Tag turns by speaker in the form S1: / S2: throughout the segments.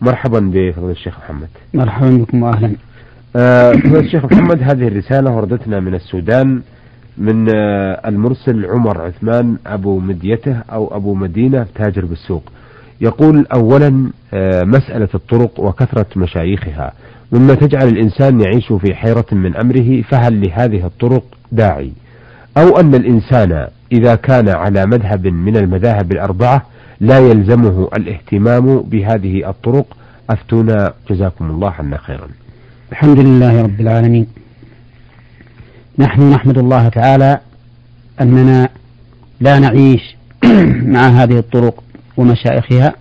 S1: مرحبا بفضل الشيخ محمد.
S2: مرحبا بكم واهلا.
S1: آه، فضل الشيخ محمد هذه الرسالة وردتنا من السودان من آه، المرسل عمر عثمان أبو مديته أو أبو مدينة تاجر بالسوق. يقول أولا آه، مسألة الطرق وكثرة مشايخها. مما تجعل الإنسان يعيش في حيرة من أمره فهل لهذه الطرق داعي؟ أو أن الإنسان إذا كان على مذهب من المذاهب الأربعة لا يلزمه الاهتمام بهذه الطرق. أفتونا. جزاكم الله عنا خيرا.
S2: الحمد لله رب العالمين. نحن نحمد الله تعالى أننا لا نعيش مع هذه الطرق ومشايخها.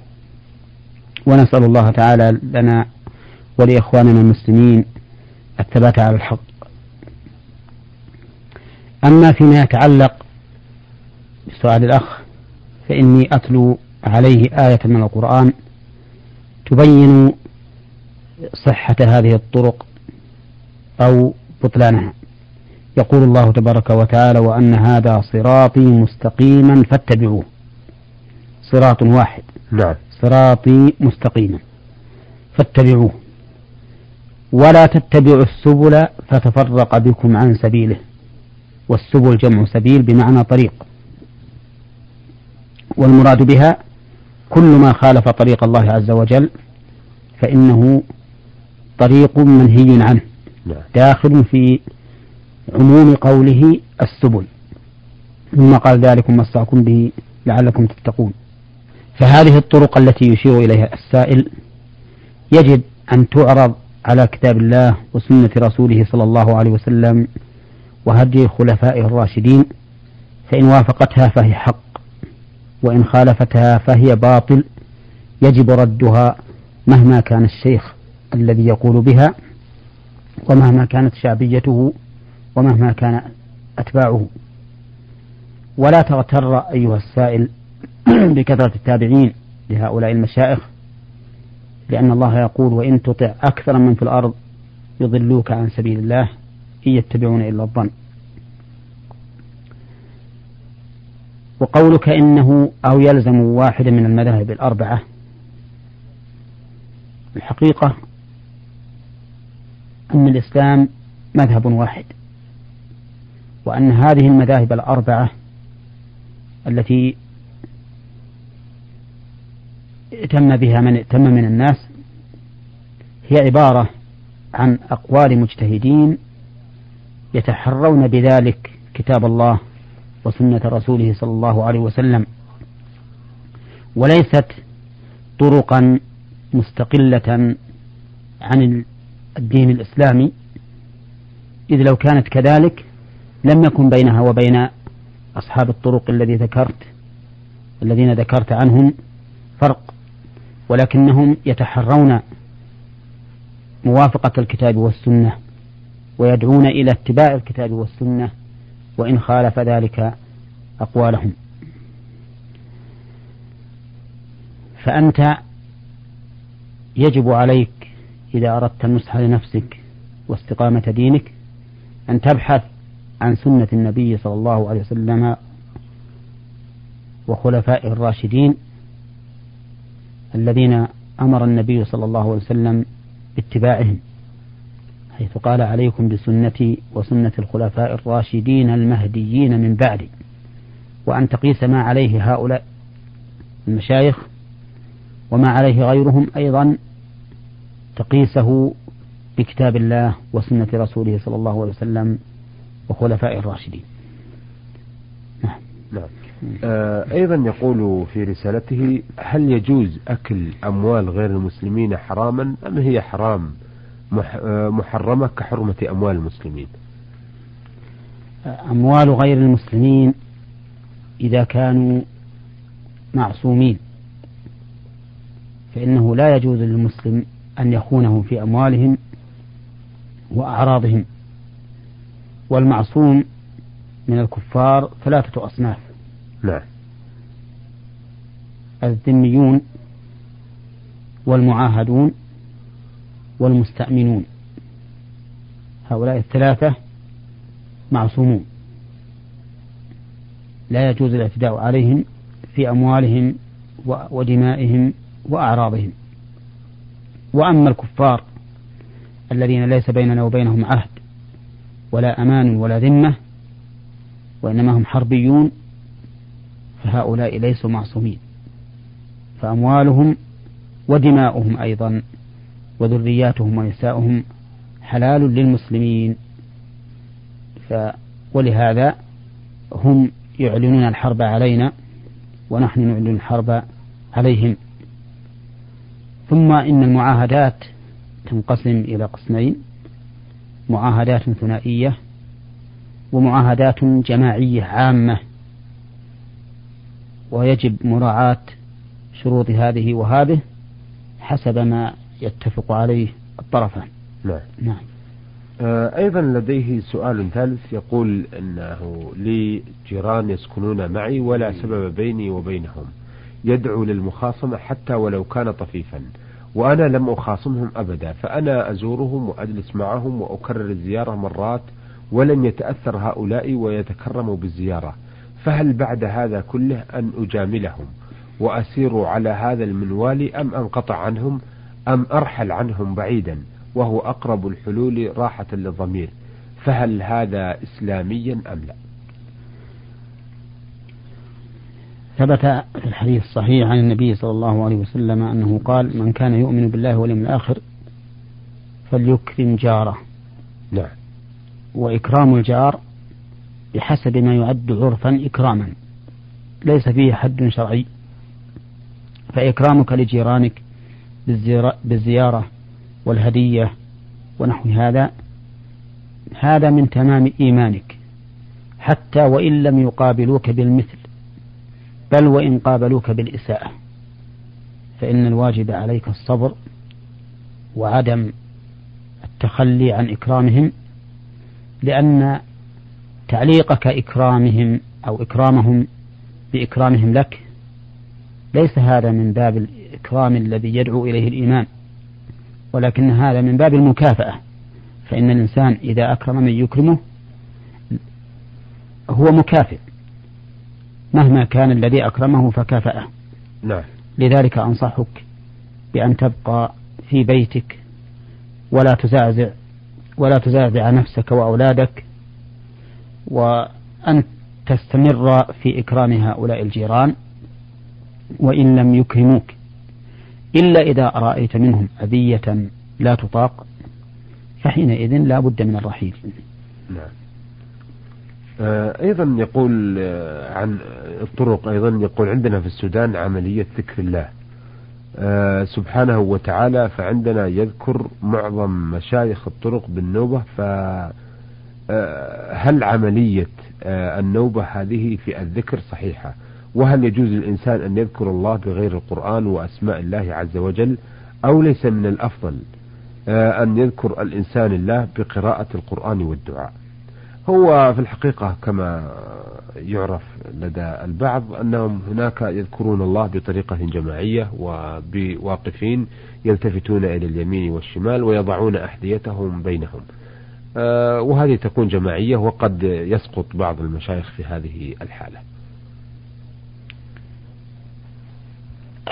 S2: ونسأل الله تعالى لنا ولإخواننا المسلمين الثبات على الحق. أما فيما يتعلق بسؤال الأخ فإني أتلو عليه آية من القرآن تبين صحة هذه الطرق أو بطلانها. يقول الله تبارك وتعالى وأن هذا صراطي مستقيما فاتبعوه. صراط واحد.
S1: نعم.
S2: صراطي مستقيما فاتبعوه. ولا تتبعوا السبل فتفرق بكم عن سبيله. والسبل جمع سبيل بمعنى طريق. والمراد بها كل ما خالف طريق الله عز وجل فإنه طريق منهي عنه
S1: نعم.
S2: داخل في عموم قوله السبل. ثم قال ذلكم وصاكم به لعلكم تتقون. فهذه الطرق التي يشير إليها السائل يجب أن تعرض على كتاب الله وسنة رسوله صلى الله عليه وسلم وهدي خلفائه الراشدين فإن وافقتها فهي حق. وإن خالفتها فهي باطل يجب ردها مهما كان الشيخ الذي يقول بها ومهما كانت شعبيته ومهما كان أتباعه. ولا تغتر أيها السائل بكثرة التابعين لهؤلاء المشايخ لأن الله يقول وإن تطع أكثر من في الأرض يضلوك عن سبيل الله إن يتبعون إلا الظن. وقولك إنه أو يلزم واحدا من المذاهب الأربعة. الحقيقة أن الإسلام مذهب واحد وأن هذه المذاهب الأربعة التي ائتم بها من ائتم من الناس هي عبارة عن أقوال مجتهدين يتحرون بذلك كتاب الله وسنة رسوله صلى الله عليه وسلم. وليست طرقا مستقلة عن الدين الإسلامي إذ لو كانت كذلك لم يكن بينها وبين أصحاب الطرق الذي ذكرت الذين ذكرت عنهم فرق ولكنهم يتحرون موافقة الكتاب والسنة ويدعون إلى اتباع الكتاب والسنة وإن خالف ذلك أقوالهم. فأنت يجب عليك إذا أردت النصح لنفسك واستقامة دينك أن تبحث عن سنة النبي صلى الله عليه وسلم وخلفائه الراشدين الذين أمر النبي صلى الله عليه وسلم باتباعهم. حيث قال عليكم بسنتي وسنة الخلفاء الراشدين المهديين من بعدي وأن تقيس ما عليه هؤلاء المشايخ وما عليه غيرهم أيضا تقيسه بكتاب الله وسنة رسوله صلى الله عليه وسلم وخلفاء الراشدين.
S1: نعم. نعم. آه أيضا يقول في رسالته هل يجوز أكل أموال غير المسلمين حراما أم هي حرام؟ محرمة كحرمة أموال المسلمين.
S2: أموال غير المسلمين إذا كانوا معصومين. فإنه لا يجوز للمسلم أن يخونهم في أموالهم وأعراضهم. والمعصوم من الكفار ثلاثة أصناف.
S1: نعم.
S2: الذميون والمعاهدون والمستأمنون. هؤلاء الثلاثة معصومون. لا يجوز الاعتداء عليهم في أموالهم ودمائهم وأعراضهم. وأما الكفار الذين ليس بيننا وبينهم عهد ولا أمان ولا ذمة وإنما هم حربيون فهؤلاء ليسوا معصومين. فأموالهم ودماؤهم أيضا وذرياتهم ونساؤهم حلال للمسلمين. ف ولهذا هم يعلنون الحرب علينا ونحن نعلن الحرب عليهم. ثم إن المعاهدات تنقسم إلى قسمين معاهدات ثنائية ومعاهدات جماعية عامة. ويجب مراعاة شروط هذه وهذه حسب ما يتفق عليه الطرفان.
S1: نعم. نعم. آه، أيضا لديه سؤال ثالث يقول أنه لي جيران يسكنون معي ولا سبب بيني وبينهم. يدعو للمخاصمة حتى ولو كان طفيفا وأنا لم أخاصمهم أبدا فأنا أزورهم وأجلس معهم وأكرر الزيارة مرات ولم يتأثر هؤلاء ويتكرموا بالزيارة. فهل بعد هذا كله أن أجاملهم وأسير على هذا المنوال أم أنقطع عنهم؟ أم أرحل عنهم بعيدا وهو أقرب الحلول راحة للضمير فهل هذا إسلاميا أم لا؟
S2: ثبت في الحديث الصحيح عن النبي صلى الله عليه وسلم أنه قال من كان يؤمن بالله واليوم الآخر فليكرم جاره.
S1: نعم.
S2: وإكرام الجار بحسب ما يعد عرفا إكراما ليس فيه حد شرعي فإكرامك لجيرانك بالزيارة والهدية ونحو هذا هذا من تمام إيمانك حتى وإن لم يقابلوك بالمثل بل وإن قابلوك بالإساءة. فإن الواجب عليك الصبر وعدم التخلي عن إكرامهم لأن تعليقك إكرامهم أو إكرامهم بإكرامهم لك ليس هذا من باب الإكرام الذي يدعو إليه الإيمان. ولكن هذا من باب المكافأة. فإن الإنسان إذا أكرم من يكرمه هو مكافئ. مهما كان الذي أكرمه فكافأه.
S1: نعم.
S2: لذلك أنصحك بأن تبقى في بيتك ولا تزعزع ولا تزعزع نفسك وأولادك وأن تستمر في إكرام هؤلاء الجيران وإن لم يكرموك. إلا إذا رأيت منهم أذية لا تطاق فحينئذ لا بد من الرحيل.
S1: نعم. آه، أيضا يقول آه، عن الطرق أيضا يقول عندنا في السودان عملية ذكر الله. آه، سبحانه وتعالى فعندنا يذكر معظم مشايخ الطرق بالنوبة فهل عملية النوبة هذه في الذكر صحيحة؟ وهل يجوز للإنسان أن يذكر الله بغير القرآن وأسماء الله عز وجل أو ليس من الأفضل؟ أن يذكر الإنسان الله بقراءة القرآن والدعاء. هو في الحقيقة كما يعرف لدى البعض أنهم هناك يذكرون الله بطريقة جماعية وبواقفين يلتفتون إلى اليمين والشمال ويضعون أحذيتهم بينهم. آه، وهذه تكون جماعية وقد يسقط بعض المشايخ في هذه الحالة.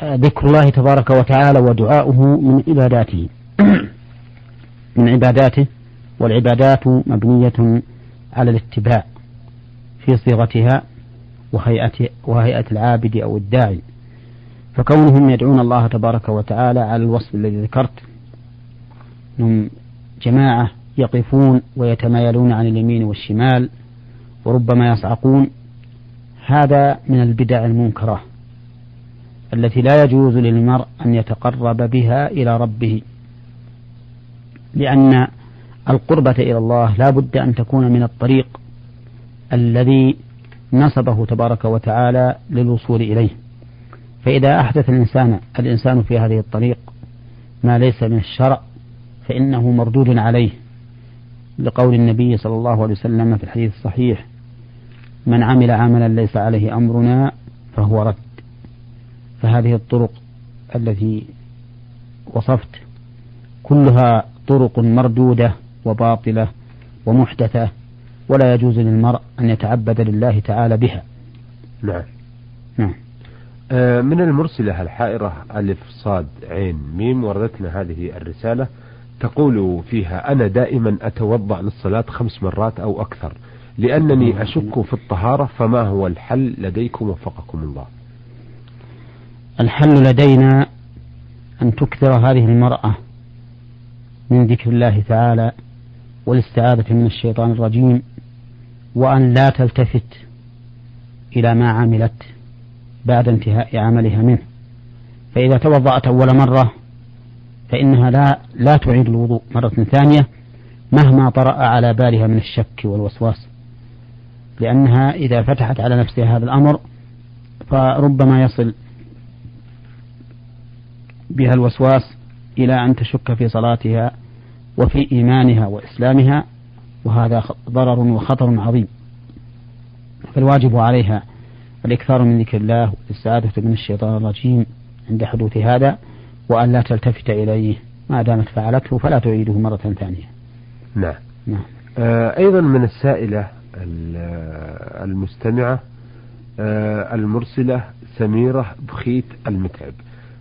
S2: ذكر الله تبارك وتعالى ودعاؤه من عباداته. من عباداته والعبادات مبنية على الاتباع في صيغتها وهيئة, وهيئة العابد أو الداعي. فكونهم يدعون الله تبارك وتعالى على الوصف الذي ذكرت هم جماعة يقفون ويتمايلون عن اليمين والشمال وربما يصعقون. هذا من البدع المنكرة. التي لا يجوز للمرء أن يتقرب بها إلى ربه. لأن القربة إلى الله لا بد أن تكون من الطريق الذي نصبه تبارك وتعالى للوصول إليه. فإذا أحدث الإنسان الإنسان في هذه الطريق ما ليس من الشرع فإنه مردود عليه. لقول النبي صلى الله عليه وسلم في الحديث الصحيح من عمل عملا ليس عليه أمرنا فهو رد. فهذه الطرق التي وصفت كلها طرق مردودة وباطلة ومحدثة ولا يجوز للمرء أن يتعبد لله تعالى بها.
S1: نعم.
S2: نعم.
S1: آه، من المرسلة الحائرة ألف صاد عين ميم وردتنا هذه الرسالة تقول فيها أنا دائما أتوضأ للصلاة خمس مرات أو أكثر لأنني أشك في الطهارة فما هو الحل لديكم وفقكم الله.
S2: الحل لدينا أن تكثر هذه المرأة من ذكر الله تعالى والاستعاذة من الشيطان الرجيم وأن لا تلتفت إلى ما عملت بعد انتهاء عملها منه. فإذا توضأت أول مرة فإنها لا لا تعيد الوضوء مرة ثانية مهما طرأ على بالها من الشك والوسواس. لأنها إذا فتحت على نفسها هذا الأمر فربما يصل بها الوسواس إلى أن تشك في صلاتها وفي إيمانها وإسلامها وهذا ضرر وخطر عظيم. فالواجب عليها الإكثار من ذكر الله والاستعاذة من الشيطان الرجيم عند حدوث هذا وأن لا تلتفت إليه ما دامت فعلته فلا تعيده مرة ثانية.
S1: نعم, نعم. آه أيضا من السائلة المستمعة آه المرسلة سميرة بخيت المتعب.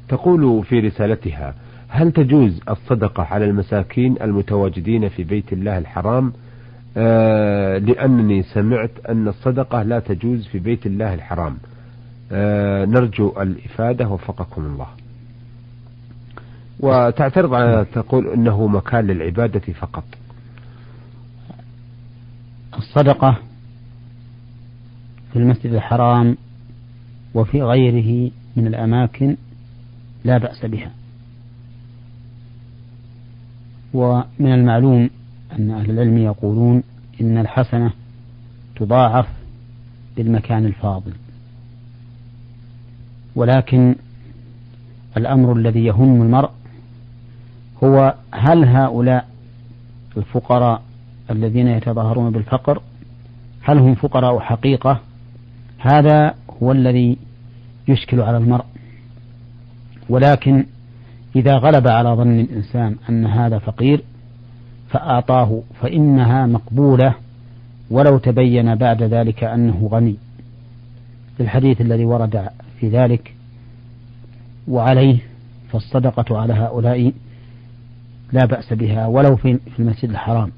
S1: تقول في رسالتها هل تجوز الصدقة على المساكين المتواجدين في بيت الله الحرام؟ آه لأنني سمعت أن الصدقة لا تجوز في بيت الله الحرام. آه نرجو الإفادة وفقكم الله. وتعترض على تقول أنه مكان للعبادة فقط.
S2: الصدقة في المسجد الحرام وفي غيره من الأماكن لا بأس بها. ومن المعلوم أن أهل العلم يقولون إن الحسنة تضاعف بالمكان الفاضل. ولكن الأمر الذي يهم المرء هو هل هؤلاء الفقراء الذين يتظاهرون بالفقر هل هم فقراء حقيقة؟ هذا هو الذي يشكل على المرء. ولكن إذا غلب على ظن الإنسان أن هذا فقير فأعطاه فإنها مقبولة ولو تبين بعد ذلك أنه غني الحديث الذي ورد في ذلك وعليه فالصدقة على هؤلاء لا بأس بها ولو في المسجد الحرام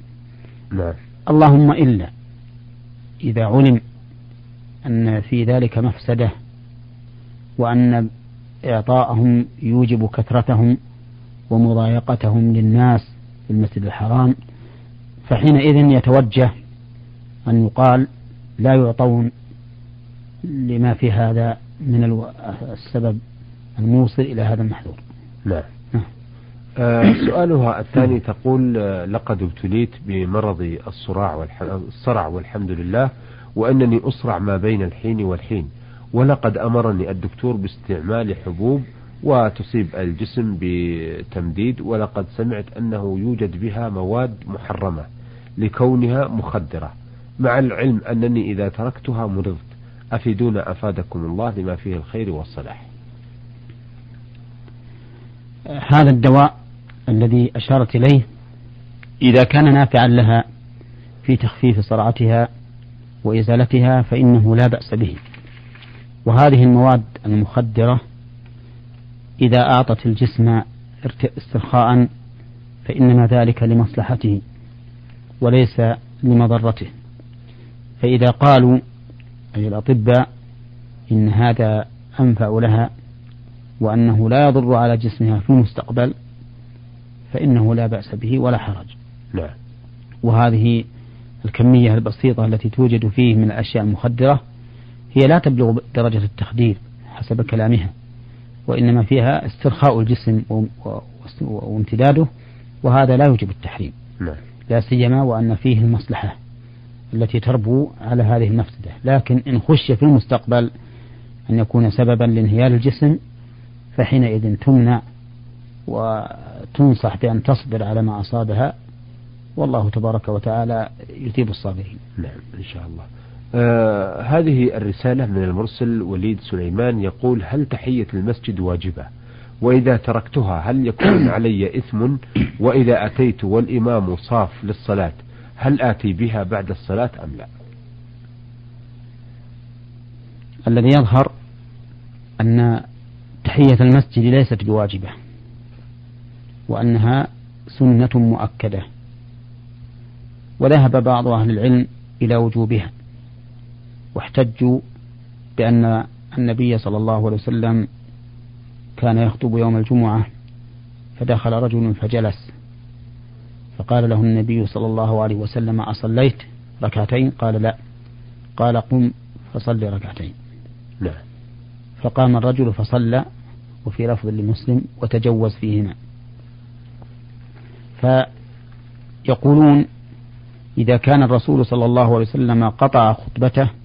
S1: نعم.
S2: اللهم إلا إذا علم أن في ذلك مفسدة وأن إعطاءهم يوجب كثرتهم ومضايقتهم للناس في المسجد الحرام. فحينئذ يتوجه أن يقال لا يعطون لما في هذا من السبب الموصل إلى هذا المحذور.
S1: نعم. آه سؤالها الثاني تقول آه لقد ابتليت بمرض الصراع الصرع والحمد لله وأنني أصرع ما بين الحين والحين. ولقد أمرني الدكتور باستعمال حبوب وتصيب الجسم بتمديد ولقد سمعت أنه يوجد بها مواد محرمة لكونها مخدرة مع العلم أنني إذا تركتها مرضت. أفيدونا أفادكم الله لما فيه الخير والصلاح.
S2: هذا الدواء الذي أشارت إليه إذا كان نافعا لها في تخفيف صرعتها وإزالتها فإنه لا بأس به. وهذه المواد المخدرة إذا أعطت الجسم استرخاء فإنما ذلك لمصلحته وليس لمضرته. فإذا قالوا أي الأطباء إن هذا أنفع لها وأنه لا يضر على جسمها في المستقبل فإنه لا بأس به ولا حرج.
S1: نعم
S2: وهذه الكمية البسيطة التي توجد فيه من الأشياء المخدرة هي لا تبلغ درجة التخدير حسب كلامها وإنما فيها استرخاء الجسم وامتداده وهذا لا يوجب التحريم.
S1: نعم.
S2: لا سيما وأن فيه المصلحة التي تربو على هذه المفسدة. لكن إن خش في المستقبل أن يكون سببا لانهيار الجسم فحينئذ تمنع وتنصح بأن تصبر على ما أصابها والله تبارك وتعالى يثيب الصابرين.
S1: نعم إن شاء الله. آه هذه الرسالة من المرسل وليد سليمان يقول هل تحية المسجد واجبة؟ وإذا تركتها هل يكون علي إثم؟ وإذا أتيت والإمام صاف للصلاة هل آتي بها بعد الصلاة أم لا؟
S2: الذي يظهر أن تحية المسجد ليست بواجبة وأنها سنة مؤكدة وذهب بعض أهل العلم إلى وجوبها. واحتجوا بأن النبي صلى الله عليه وسلم كان يخطب يوم الجمعة فدخل رجل فجلس فقال له النبي صلى الله عليه وسلم أصليت ركعتين؟ قال لا. قال قم فصل ركعتين.
S1: نعم
S2: فقام الرجل فصلى وفي لفظ لمسلم وتجوز فيهما. فيقولون إذا كان الرسول صلى الله عليه وسلم قطع خطبته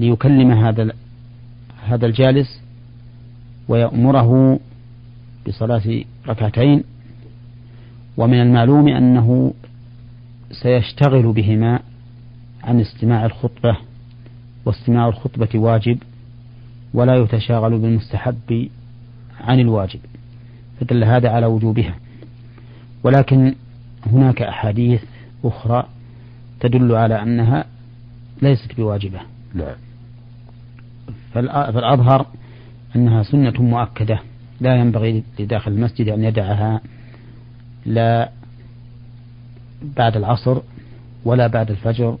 S2: ليكلم هذا هذا الجالس ويأمره بصلاة ركعتين. ومن المعلوم أنه سيشتغل بهما عن استماع الخطبة واستماع الخطبة واجب ولا يتشاغل بالمستحب عن الواجب فدل هذا على وجوبها. ولكن هناك أحاديث أخرى تدل على أنها ليست بواجبة.
S1: نعم.
S2: فالأظهر أنها سنة مؤكدة. لا ينبغي لداخل المسجد أن يدعها لا بعد العصر ولا بعد الفجر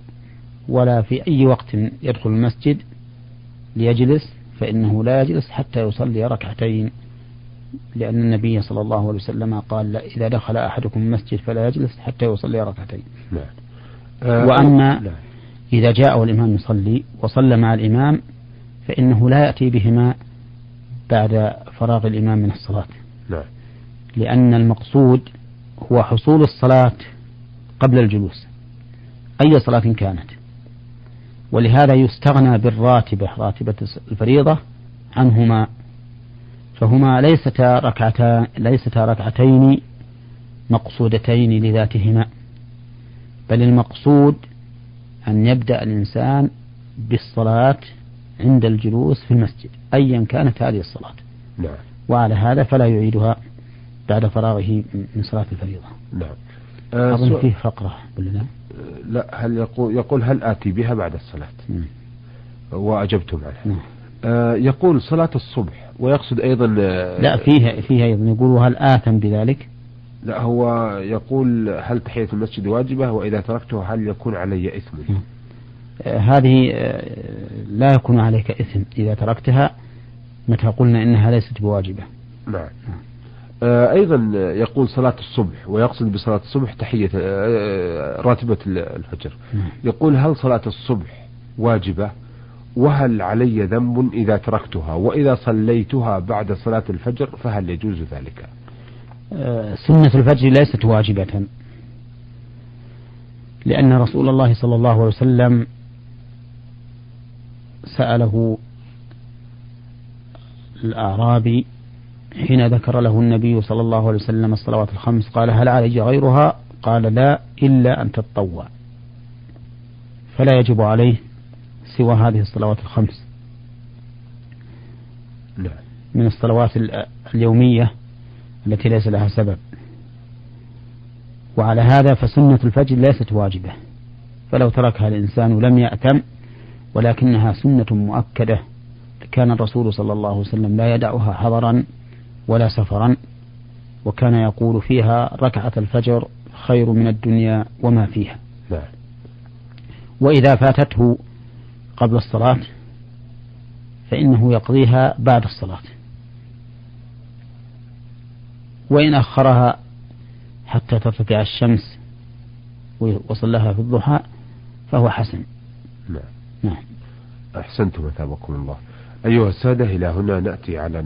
S2: ولا في أي وقت يدخل المسجد ليجلس فإنه لا يجلس حتى يصلي ركعتين لأن النبي صلى الله عليه وسلم قال إذا دخل أحدكم المسجد فلا يجلس حتى يصلي ركعتين.
S1: نعم.
S2: وأما نعم. إذا جاء الإمام يصلي وصلى مع الإمام فإنه لا يأتي بهما بعد فراغ الإمام من الصلاة.
S1: نعم.
S2: لأن المقصود هو حصول الصلاة قبل الجلوس أي صلاة كانت. ولهذا يستغنى بالراتبة راتبة الفريضة عنهما. فهما ليستا ركعتان ليستا ركعتين مقصودتين لذاتهما. بل المقصود أن يبدأ الإنسان بالصلاة عند الجلوس في المسجد أيا كانت هذه الصلاة.
S1: نعم.
S2: وعلى هذا فلا يعيدها بعد فراغه من صلاة الفريضة.
S1: نعم.
S2: آه أظن فيه فقرة ولا
S1: لا؟ هل يقول يقول هل آتي بها بعد الصلاة؟
S2: مم.
S1: وأجبتم عنها
S2: نعم.
S1: آه يقول صلاة الصبح ويقصد أيضا آه
S2: لا فيها فيها أيضا. يقول هل آثم بذلك؟
S1: لا هو يقول هل تحية المسجد واجبة وإذا تركته هل يكون علي إثم؟
S2: نعم. آه هذه آه لا يكون عليك إثم إذا تركتها متى قلنا إنها ليست بواجبة.
S1: نعم, نعم. آه، أيضا يقول صلاة الصبح ويقصد بصلاة الصبح تحية آه، راتبة الفجر.
S2: نعم.
S1: يقول هل صلاة الصبح واجبة؟ وهل علي ذنب إذا تركتها؟ وإذا صليتها بعد صلاة الفجر فهل يجوز ذلك؟
S2: آه، سنة الفجر ليست واجبة. لأن رسول الله صلى الله عليه وسلم سأله الأعرابي حين ذكر له النبي صلى الله عليه وسلم الصلوات الخمس قال هل علي غيرها؟ قال لا إلا أن تتطوع. فلا يجب عليه سوى هذه الصلوات الخمس. من الصلوات اليومية التي ليس لها سبب. وعلى هذا فسنة الفجر ليست واجبة. فلو تركها الإنسان لم يأتم ولكنها سنة مؤكدة. كان الرسول صلى الله عليه وسلم لا يدعها حضرا ولا سفرا وكان يقول فيها ركعة الفجر خير من الدنيا وما فيها. وإذا فاتته قبل الصلاة فإنه يقضيها بعد الصلاة. وإن أخرها حتى ترتفع الشمس وصلها في الضحى فهو حسن.
S1: نعم
S2: نعم.
S1: أحسنتم أثابكم الله. أيها السادة إلى هنا نأتي على